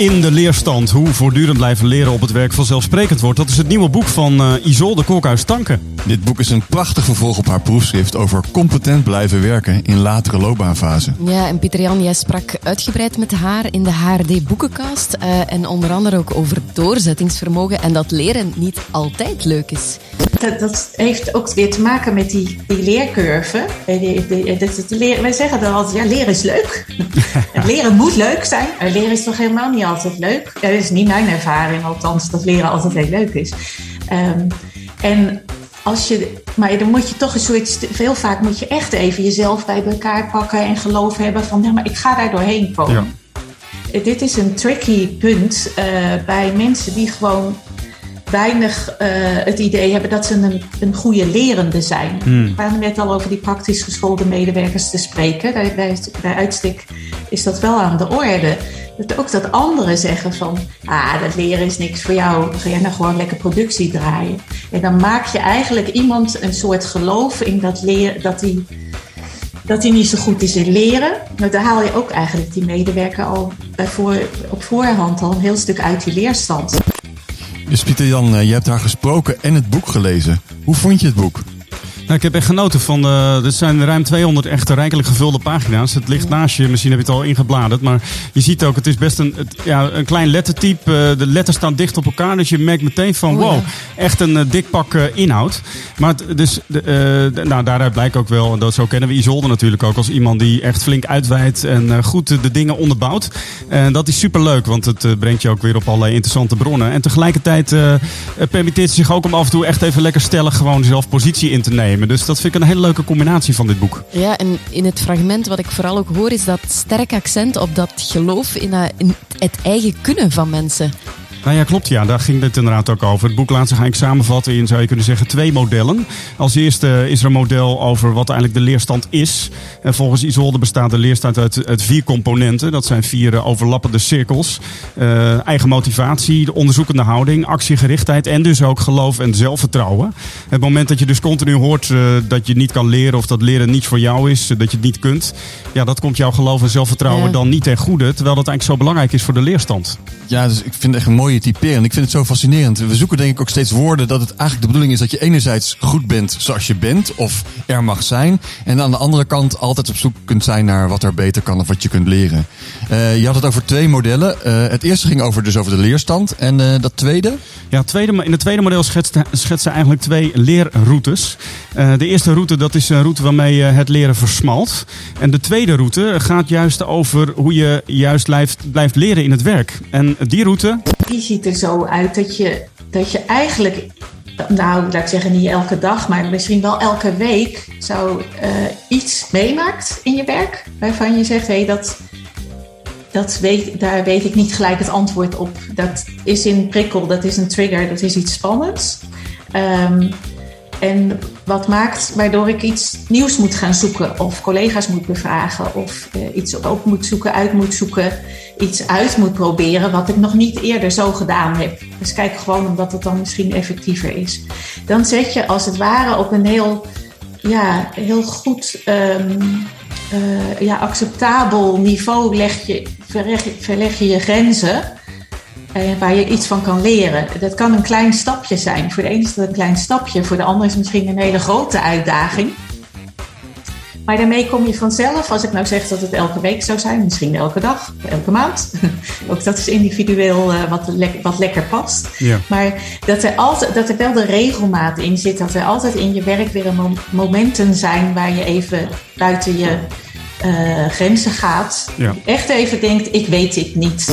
In de leerstand, hoe voortdurend blijven leren op het werk vanzelfsprekend wordt. Dat is het nieuwe boek van uh, Isolde Kolkhuis Tanken. Dit boek is een prachtig vervolg op haar proefschrift over competent blijven werken in latere loopbaanfase. Ja, en Pieter Jan, jij sprak uitgebreid met haar in de HRD Boekenkast. Uh, en onder andere ook over doorzettingsvermogen en dat leren niet altijd leuk is. Dat, dat heeft ook weer te maken met die, die leercurve. Die, die, dat, leren, wij zeggen dan altijd, ja, leren is leuk. leren moet leuk zijn. Leren is toch helemaal niet altijd leuk. Ja, dat is niet mijn ervaring, althans, dat leren altijd heel leuk is. Um, en als je, maar dan moet je toch een soort, veel vaak moet je echt even jezelf bij elkaar pakken en geloof hebben van, ja, maar ik ga daar doorheen komen. Ja. Dit is een tricky punt uh, bij mensen die gewoon weinig uh, het idee hebben dat ze een, een goede lerende zijn. Hmm. We waren net al over die praktisch geschoolde medewerkers te spreken. Bij, bij, bij uitstek is dat wel aan de orde. Dat ook dat anderen zeggen van, ah, dat leren is niks voor jou. Ga jij nou gewoon lekker productie draaien. En dan maak je eigenlijk iemand een soort geloof in dat leren, dat hij dat hij niet zo goed is in leren. Maar dan haal je ook eigenlijk die medewerker al bij voor, op voorhand al een heel stuk uit die leerstand. Dus Pieter Jan, je hebt haar gesproken en het boek gelezen. Hoe vond je het boek? Nou, ik heb echt genoten van. Uh, er zijn ruim 200 echt rijkelijk gevulde pagina's. Het ligt naast je, misschien heb je het al ingebladerd. Maar je ziet ook, het is best een, het, ja, een klein lettertype. Uh, de letters staan dicht op elkaar. Dus je merkt meteen van: wow, echt een uh, dik pak inhoud. Maar het, dus, de, nou, daaruit blijkt ook wel, en dat zo kennen we Isolde natuurlijk ook als iemand die echt flink uitwijdt en goed de dingen onderbouwt. En dat is super leuk, want het brengt je ook weer op allerlei interessante bronnen. En tegelijkertijd permitteert ze zich ook om af en toe echt even lekker stellig gewoon zelf positie in te nemen. Dus dat vind ik een hele leuke combinatie van dit boek. Ja, en in het fragment wat ik vooral ook hoor, is dat sterk accent op dat geloof in, in het eigen kunnen van mensen. Nou ja, klopt. Ja, daar ging het inderdaad ook over. Het boek laat zich eigenlijk samenvatten in, zou je kunnen zeggen, twee modellen. Als eerste is er een model over wat eigenlijk de leerstand is. En volgens Isolde bestaat de leerstand uit, uit vier componenten. Dat zijn vier uh, overlappende cirkels. Uh, eigen motivatie, de onderzoekende houding, actiegerichtheid en dus ook geloof en zelfvertrouwen. Het moment dat je dus continu hoort uh, dat je niet kan leren of dat leren niets voor jou is, dat je het niet kunt. Ja, dat komt jouw geloof en zelfvertrouwen ja. dan niet ten goede. Terwijl dat eigenlijk zo belangrijk is voor de leerstand. Ja, dus ik vind het echt een mooie typeren. Ik vind het zo fascinerend. We zoeken denk ik ook steeds woorden dat het eigenlijk de bedoeling is dat je enerzijds goed bent zoals je bent of er mag zijn. En aan de andere kant altijd op zoek kunt zijn naar wat er beter kan of wat je kunt leren. Uh, je had het over twee modellen. Uh, het eerste ging over, dus over de leerstand. En uh, dat tweede? Ja, tweede, in het tweede model schetsen schetsen eigenlijk twee leerroutes. de eerste route dat is een route waarmee het leren versmalt. En de tweede route gaat juist over hoe je juist blijft, blijft leren in het werk. En die route die ziet er zo uit dat je, dat je eigenlijk, nou laat ik zeggen niet elke dag, maar misschien wel elke week zou uh, iets meemaakt in je werk. Waarvan je zegt, hé, hey, dat, dat weet, daar weet ik niet gelijk het antwoord op. Dat is een prikkel, dat is een trigger, dat is iets spannends. Um, en wat maakt waardoor ik iets nieuws moet gaan zoeken, of collega's moet bevragen, of uh, iets op moet zoeken, uit moet zoeken, iets uit moet proberen wat ik nog niet eerder zo gedaan heb. Dus kijk gewoon omdat het dan misschien effectiever is. Dan zet je als het ware op een heel, ja, heel goed, um, uh, ja, acceptabel niveau leg je, verleg, verleg je je grenzen. Uh, waar je iets van kan leren. Dat kan een klein stapje zijn. Voor de ene is dat een klein stapje, voor de ander is het misschien een hele grote uitdaging. Maar daarmee kom je vanzelf, als ik nou zeg dat het elke week zou zijn, misschien elke dag, elke maand. Ook dat is individueel uh, wat, le wat lekker past. Ja. Maar dat er, altijd, dat er wel de regelmaat in zit, dat er altijd in je werk weer een mom momenten zijn waar je even buiten je uh, grenzen gaat. Ja. Echt even denkt, ik weet dit niet.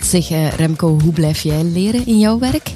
Zeg uh, Remco, hoe blijf jij leren in jouw werk?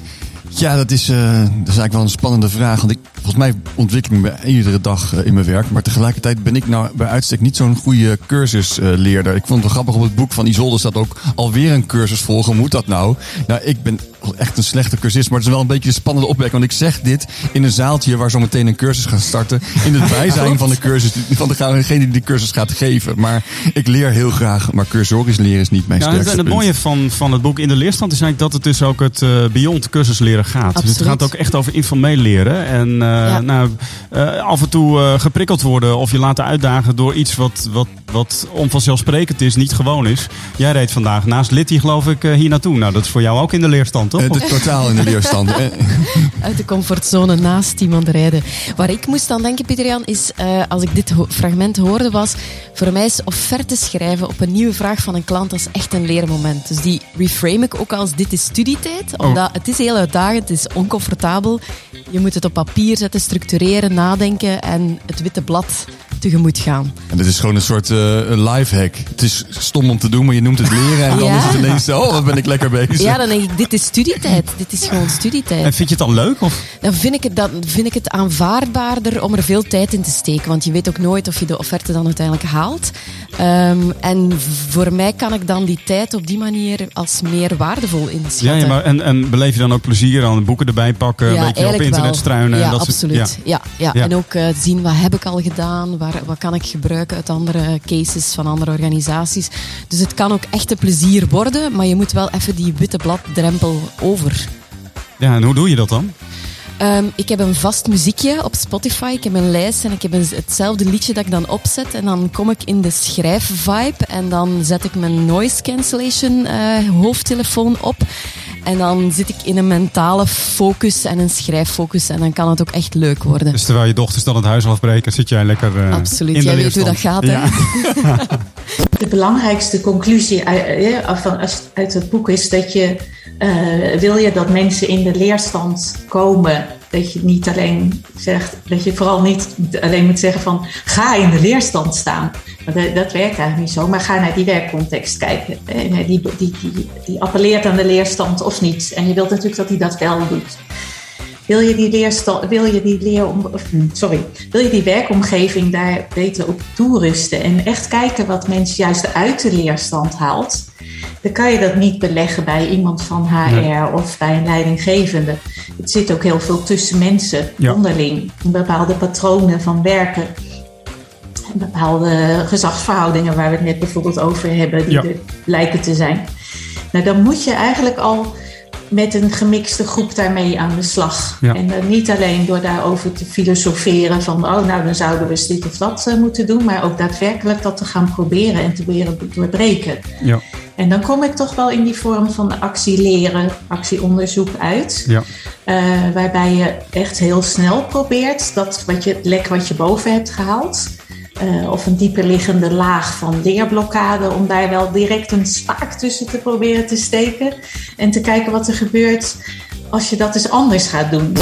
Ja, dat is, uh, dat is eigenlijk wel een spannende vraag. Want ik, volgens mij ontwikkel ik me iedere dag eh, in mijn werk. Maar tegelijkertijd ben ik nou bij uitstek niet zo'n goede cursusleerder. ik vond het wel grappig op het boek van Isolde staat ook alweer een cursus volgen. Hoe moet dat nou? Nou, ik ben echt een slechte cursist, maar het is wel een beetje een spannende opmerking. Want ik zeg dit in een zaaltje waar zo meteen een cursus gaat starten. In het bijzijn van de cursus, van degene die de cursus gaat geven. Maar ik leer heel graag, maar cursorisch leren is niet mijn Ja, sterkste en het mooie van, van het boek In de Leerstand is eigenlijk dat het dus ook het eh, beyond cursus leren gaat. Dus het Absoluut. gaat ook echt over informeel leren. En eh, Ja. nou, eh, af en toe eh, geprikkeld worden of je laten uitdagen door iets wat, wat, wat onvanzelfsprekend is, niet gewoon is. Jij reed vandaag naast Litty geloof ik eh, hier naartoe. Nou, dat is voor jou ook in de leerstand, toch? Eh, totaal in de leerstand. Uit de comfortzone naast iemand rijden. Waar ik moest aan denken, Pieter-Jan, is eh, als ik dit ho- fragment hoorde, was voor mij is offerte schrijven op een nieuwe vraag van een klant, is echt een leermoment. Dus die reframe ik ook als dit is studietijd, omdat het is heel uitdagend, het is oncomfortabel. Je moet het op papier zetten, structureren, nadenken en het witte blad tegemoet gaan. En dit is gewoon een soort eh lifehack. Het is stom om te doen, maar je noemt het leren. En dan Ja. is het ineens, oh, wat ben ik lekker bezig. Ja, dan denk ik, dit is studietijd. Dit is gewoon studietijd. En vind je het dan leuk? Of? Dan vind ik, het, dan vind ik het aanvaardbaarder om er veel tijd in te steken. Want je weet ook nooit of je de offerte dan uiteindelijk haalt. Ehm, en voor mij kan ik dan die tijd op die manier als meer waardevol inschatten. Ja, ja, maar en, en beleef je dan ook plezier aan boeken erbij pakken, een beetje op eigenlijk internet wel. struinen? Ja, en dat soort- absoluut. Ja. Ja, Ja. En ook eh, zien wat heb ik al gedaan, waar, wat kan ik gebruiken uit andere cases van andere organisaties. Dus het kan ook echt een plezier worden, maar je moet wel even die witte bladdrempel over. Ja, en hoe doe je dat dan? Ehm, ik heb een vast muziekje op Spotify. Ik heb een lijst en ik heb een, hetzelfde liedje dat ik dan opzet. En dan kom ik in de schrijfvibe. En dan zet ik mijn noise cancellation eh, hoofdtelefoon op. En dan zit ik in een mentale focus en een schrijffocus. En dan kan het ook echt leuk worden. Dus terwijl je dochters dan het huis afbreken, zit jij lekker eh, Absoluut. in de Jij weet hoe dat gaat, hè? De belangrijkste conclusie uit, eh, van- als- uit het boek is dat je, eh, wil je dat mensen in de leerstand komen, dat je niet alleen zegt, dat je vooral niet alleen moet zeggen van ga in de leerstand staan. Want dat, werkt eigenlijk niet zo, maar ga naar die werkcontext kijken. En eh, die, die, die, die appelleert aan de leerstand of niet. En je wilt natuurlijk dat hij dat wel doet. Wil je die, leersta- wil je die, leerom, of, hm, sorry, wil je die werkomgeving daar beter op toerusten en echt kijken wat mensen juist uit de leerstand haalt, dan kan je dat niet beleggen bij iemand van HR Nee. of bij een leidinggevende. Het zit ook heel veel tussen mensen Ja. onderling, bepaalde patronen van werken. en Bepaalde gezagsverhoudingen waar we het net bijvoorbeeld over hebben, die Ja. er lijken te zijn. Nou, dan moet je eigenlijk al met een gemixte groep daarmee aan de slag. Ja. En dan niet alleen door daarover te filosoferen van, oh nou dan zouden we eens dit of dat eh, moeten doen, maar ook daadwerkelijk dat te gaan proberen en te proberen doorbreken. Ja, En dan kom ik toch wel in die vorm van actie leren, actieonderzoek uit. ja. eh, waarbij je echt heel snel probeert dat wat je, het lek wat je boven hebt gehaald. Eh, of een dieper liggende laag van leerblokkade, om daar wel direct een spaak tussen te proberen te steken. En te kijken wat er gebeurt als je dat eens anders gaat doen.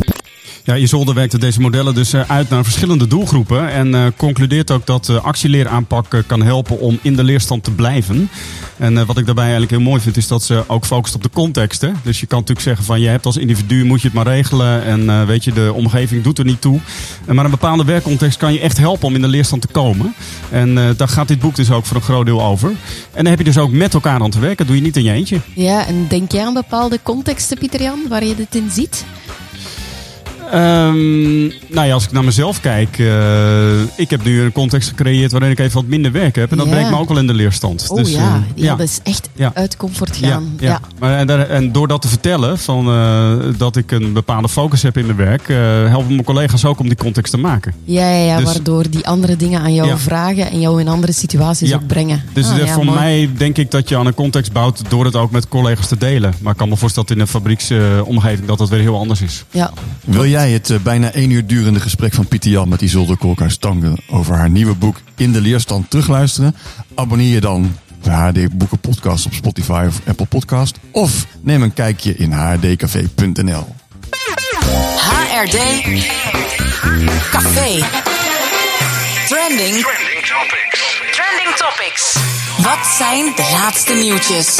Ja, Isolde werkte deze modellen dus eh, uit naar verschillende doelgroepen. En eh, concludeert ook dat uh, actieleeraanpak eh, kan helpen om in de leerstand te blijven. En eh, wat ik daarbij eigenlijk heel mooi vind, is dat ze ook focust op de context. Hè? Dus je kan natuurlijk zeggen van je hebt als individu moet je het maar regelen. En eh, weet je, de omgeving doet er niet toe. Eh, maar een bepaalde werkcontext kan je echt helpen om in de leerstand te komen. En eh, daar gaat dit boek dus ook voor een groot deel over. En dan heb je dus ook met elkaar aan te werken. Dat doe je niet in je eentje. Ja, en denk jij aan bepaalde contexten, Pieter-Jan, waar je dit in ziet? Um, nou ja, als ik naar mezelf kijk, uh, ik heb nu een context gecreëerd waarin ik even wat minder werk heb. En dat Ja. brengt me ook wel in de leerstand. Oh dus, ja, uh, ja, dat is echt Ja. uit comfort ja, gaan. ja. Maar, en, daar, en door dat te vertellen, van, uh, dat ik een bepaalde focus heb in mijn werk, uh, helpen mijn collega's ook om die context te maken. Ja, ja, ja Dus- waardoor die andere dingen aan jou Ja. vragen en jou in andere situaties Ja. ook brengen. Dus Ah, ja, voor mooi. mij denk ik dat je aan een context bouwt door het ook met collega's te delen. Maar ik kan me voorstellen dat in een fabrieksomgeving dat dat weer heel anders is. Ja. Wil jij het eh, bijna één uur durende gesprek van Pieter Jan met Isolde Kolkhuis-Tangen over haar nieuwe boek In de Leerstand terugluisteren? Abonneer je dan op de HD Boeken Podcast op Spotify of Apple Podcast. Of neem een kijkje in hrdcafé.nl. HRD Café. Trending. Trending topics. Trending topics. Wat zijn de laatste nieuwtjes?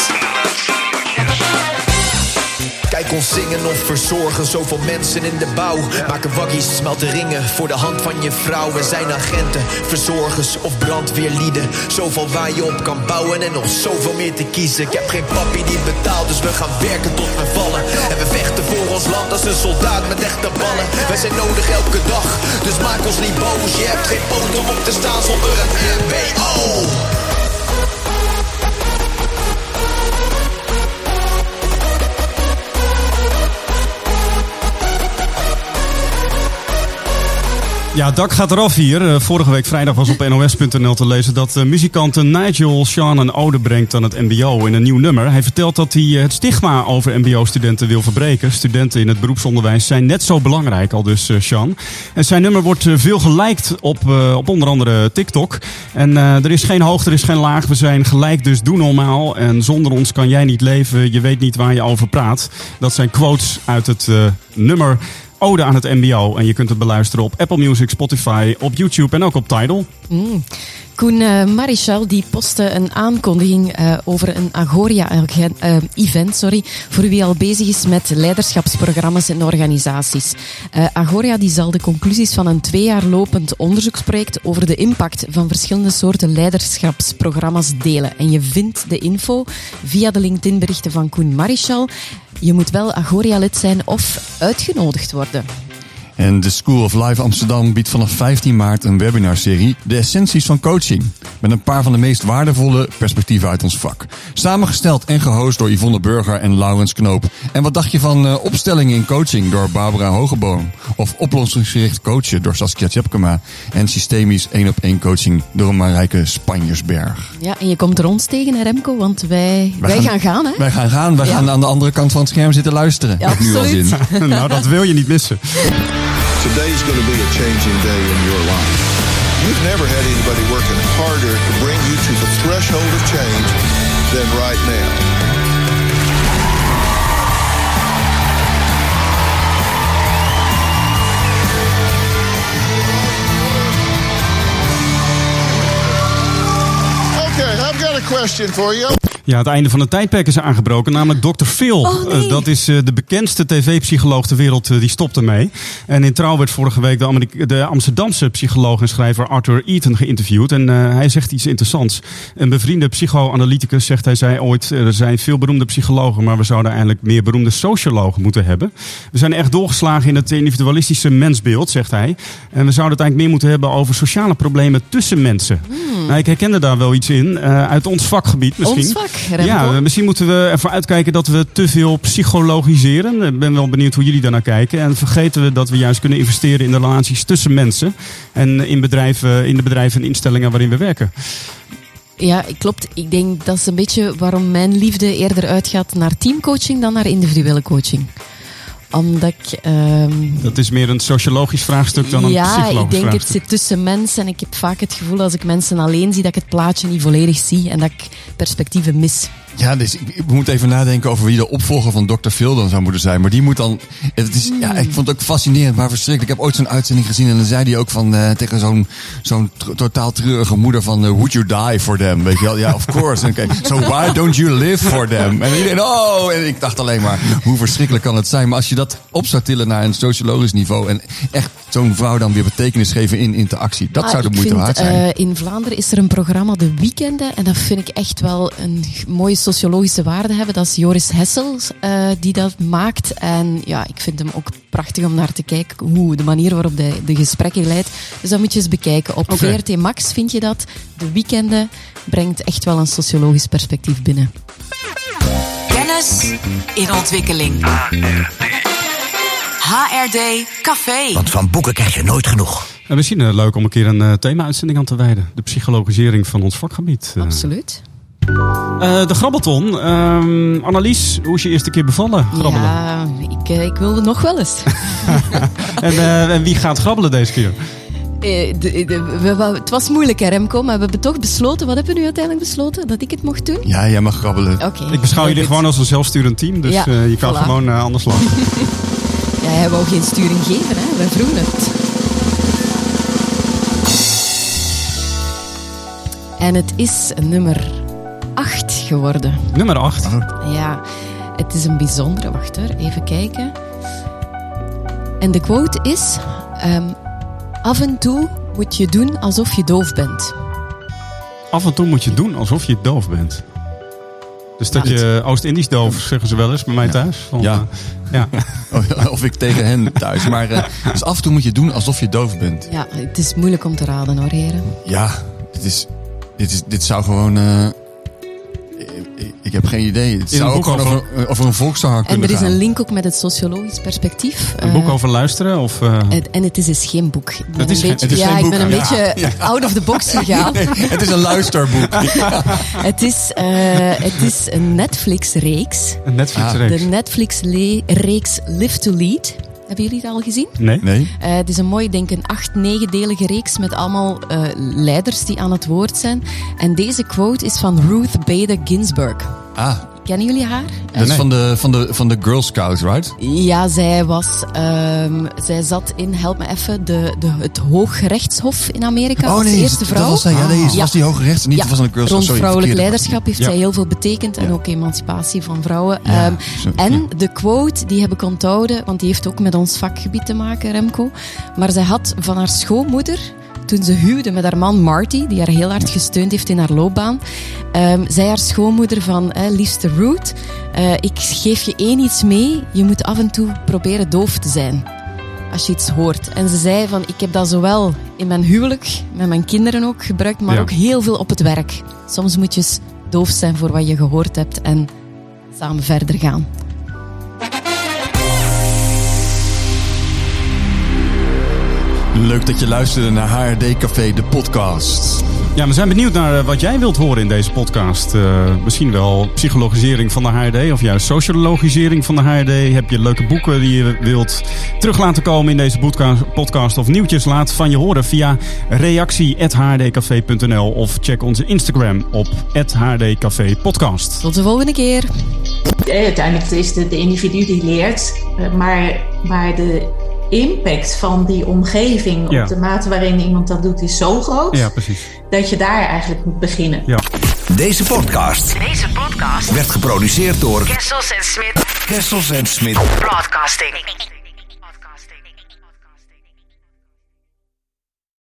Kijk ons zingen of verzorgen, zoveel mensen in de bouw. Maken waggies, smelten ringen voor de hand van je vrouw. We zijn agenten, verzorgers of brandweerlieden. Zoveel waar je op kan bouwen en nog zoveel meer te kiezen. Ik heb geen papi die betaalt, dus we gaan werken tot we vallen. En we vechten voor ons land als een soldaat met echte ballen. Wij zijn nodig elke dag, dus maak ons niet boos. Je hebt geen poot om op te staan zonder een MBO. Ja, dak gaat eraf hier. Eh, vorige week vrijdag was op nos.nl te lezen dat uh, muzikant Nigel Sean een ode brengt aan het mbo in een nieuw nummer. Hij vertelt dat hij het stigma over mbo-studenten wil verbreken. Studenten in het beroepsonderwijs zijn net zo belangrijk, al dus Sean. En zijn nummer wordt veel geliked op, op onder andere TikTok. En er is geen hoogte, er is geen laag. We zijn gelijk, dus doe normaal. En zonder ons kan jij niet leven. Je weet niet waar je over praat. Dat zijn quotes uit het nummer Ode aan het MBO. En je kunt het beluisteren op Apple Music, Spotify, op YouTube en ook op Tidal. Mm. Koen uh, Marichal die postte een aankondiging uh, over een Agoria-event uh, sorry, voor wie al bezig is met leiderschapsprogramma's en organisaties. Agoria die zal de conclusies van een twee jaar lopend onderzoeksproject over de impact van verschillende soorten leiderschapsprogramma's delen. En je vindt de info via de LinkedIn-berichten van Koen Marichal. Je moet wel Agoria-lid zijn of uitgenodigd worden. En de School of Life Amsterdam biedt vanaf 15 maart een webinarserie De Essenties van Coaching. Met een paar van de meest waardevolle perspectieven uit ons vak. Samengesteld en gehost door Yvonne Burger en Laurens Knoop. En wat dacht je van uh, opstellingen in coaching door Barbara Hogeboom? Of oplossingsgericht coachen door Saskia Tjepkema? En systemisch één op één coaching door Marijke Spanjersberg. Ja, en je komt er ons tegen, hè Remco? Want wij, wij, gaan, gaan, gaan, hè? Wij gaan gaan. Wij ja. gaan aan de andere kant van het scherm zitten luisteren. Ja, nu al zin. nou, dat wil je niet missen. Today's going to be a changing day in your life. You've never had anybody working harder to bring you to the threshold of change than right now. Okay, I've got a question for you. Ja, het einde van het tijdperk is aangebroken, namelijk Dr. Phil. Oh, nee. uh, dat is uh, de bekendste tv-psycholoog ter wereld, uh, die stopte mee. En in Trouw werd vorige week de, Amerika de Amsterdamse psycholoog en schrijver Arthur Eaton geïnterviewd. En hij zegt iets interessants. Een bevriende psychoanalyticus zegt, hij zei ooit, er zijn veel beroemde psychologen, maar we zouden eigenlijk meer beroemde sociologen moeten hebben. We zijn echt doorgeslagen in het individualistische mensbeeld, zegt hij. En we zouden het eigenlijk meer moeten hebben over sociale problemen tussen mensen. Hmm. Nou, ik herkende daar wel iets in, uit ons vakgebied misschien. Ons vak. Remco. Ja, misschien moeten we ervoor uitkijken dat we te veel psychologiseren. Ik ben wel benieuwd hoe jullie daarnaar kijken. En vergeten we dat we juist kunnen investeren in de relaties tussen mensen. En in, bedrijven, in de bedrijven en instellingen waarin we werken. Ja, klopt. Ik denk dat is een beetje waarom mijn liefde eerder uitgaat naar teamcoaching dan naar individuele coaching omdat ik... Um, dat is meer een sociologisch vraagstuk dan een ja, psychologisch Ja, ik denk vraagstuk. het zit tussen mensen en ik heb vaak het gevoel als ik mensen alleen zie dat ik het plaatje niet volledig zie en dat ik perspectieven mis. Ja, dus ik, we moeten even nadenken over wie de opvolger van Dr. Phil dan zou moeten zijn. Maar die moet dan. Het is, ja, ik vond het ook fascinerend, maar verschrikkelijk. Ik heb ooit zo'n uitzending gezien en dan zei hij ook van uh, tegen zo'n zo'n totaal treurige moeder van uh, Would you die for them? Weet je wel? Ja, of course. Okay. so why don't you live for them? En iedereen, oh! En ik dacht alleen maar, hoe verschrikkelijk kan het zijn? Maar als je dat op zou tillen naar een sociologisch niveau en echt zo'n vrouw dan weer betekenis geven in interactie, dat ah, zou de moeite vind, waard zijn. Uh, in Vlaanderen is er een programma De Weekenden en dat vind ik echt wel een mooie sociologische waarde hebben. Dat is Joris Hessels uh, die dat maakt. En ja, ik vind hem ook prachtig om naar te kijken. Hoe, de manier waarop hij de gesprekken leidt. Dus dat moet je eens bekijken. Op. VRT Max vind je dat. De Weekenden brengt echt wel een sociologisch perspectief binnen. Kennis in ontwikkeling. HRD Café. Want van boeken krijg je nooit genoeg. En misschien uh, leuk om een keer een uh, thema-uitzending aan te wijden. De psychologisering van ons vakgebied. Uh, Absoluut. de Grabbelton. Ehm, Annelies, hoe is je eerste keer bevallen? Grabbelen. Ja, ik, ik wilde nog wel eens. en, en wie gaat grabbelen deze keer? De, de, de, we, het was moeilijk, hè, Remco, maar we hebben toch besloten. Wat hebben we nu uiteindelijk besloten? Dat ik het mocht doen? Ja, jij mag grabbelen. Oké. Okay, ik beschouw jullie gewoon als een zelfsturend team, dus ja, uh, je kan voilà. gewoon uh, anders lachen. ja, hij wou geen sturing geven, hè? wij vroegen het. En het is nummer 8 geworden. Nummer 8? Ja. Het is een bijzondere, wacht hoor, even kijken. En de quote is: ehm, Af en toe moet je doen alsof je doof bent. Af en toe moet je doen alsof je doof bent. Dus dat je Oost-Indisch doof, zeggen ze wel eens bij mij thuis. Van, Ja. eh, ja. Of ik tegen hen thuis. Maar eh, dus af en toe moet je doen alsof je doof bent. Ja, het is moeilijk om te raden hoor, heren. Ja, dit, is, dit, is, dit zou gewoon... eh, ik, ik heb geen idee. Het een zou ook over- over, eh, over een En kunnen er is een link ook met het sociologisch perspectief. Een Eh, boek over luisteren? Of, eh, het- en het is dus geen boek. Ik ben Het is een beetje, is ja, geen ik boek, ben een ja. beetje out of the box gegaan. Het is een luisterboek. Het is, eh, het is een Netflix-reeks. een Netflix-reeks? De Netflix-reeks Live to Lead. Hebben jullie het al gezien? Nee? Nee? Eh, het is een mooie, denk ik, een acht, negendelige reeks met allemaal eh, leiders die aan het woord zijn. En deze quote is van Ruth Bader Ginsburg. Ah, Kennen jullie haar? dat is van de, van, de, van de Girl Scouts, right? Ja, zij was, ehm, zij zat in, help me even, de, de, het Hooggerechtshof in Amerika als eerste vrouw. Oh, dat was zij. Ja, nee, was die hoge rechter, niet Ja, van de Girl Scouts. rond vrouwelijk leiderschap heeft Ja. zij heel veel betekend en Ja. ook emancipatie van vrouwen. Ja, Ehm, en de quote, die heb ik onthouden, want die heeft ook met ons vakgebied te maken, Remco. Maar zij had van haar schoonmoeder, toen ze huwde met haar man Marty, die haar heel hard gesteund heeft in haar loopbaan, ehm, zei haar schoonmoeder van, eh, liefste Ruth, eh, ik geef je één iets mee, je moet af en toe proberen doof te zijn als je iets hoort. En ze zei van, ik heb dat zowel in mijn huwelijk, met mijn kinderen ook gebruikt, maar Ja. ook heel veel op het werk. Soms moet je doof zijn voor wat je gehoord hebt en samen verder gaan. Leuk dat je luisterde naar HRD Café, de podcast. Ja, we zijn benieuwd naar eh, wat jij wilt horen in deze podcast. Eh, misschien wel psychologisering van de HRD of juist sociologisering van de HRD. Heb je leuke boeken die je wilt terug laten komen in deze podcast of nieuwtjes? Laat van je horen via reactie.hrdcafé.nl of check onze Instagram op hdcafé podcast. Tot de volgende keer. Eh, Uiteindelijk is het de individu die leert, maar, maar de impact van die omgeving Ja. op de mate waarin iemand dat doet is zo groot Ja, precies. dat je daar eigenlijk moet beginnen. Ja. Deze podcast Deze podcast werd geproduceerd door Kessels en Smit Kessels en Smit. Broadcasting.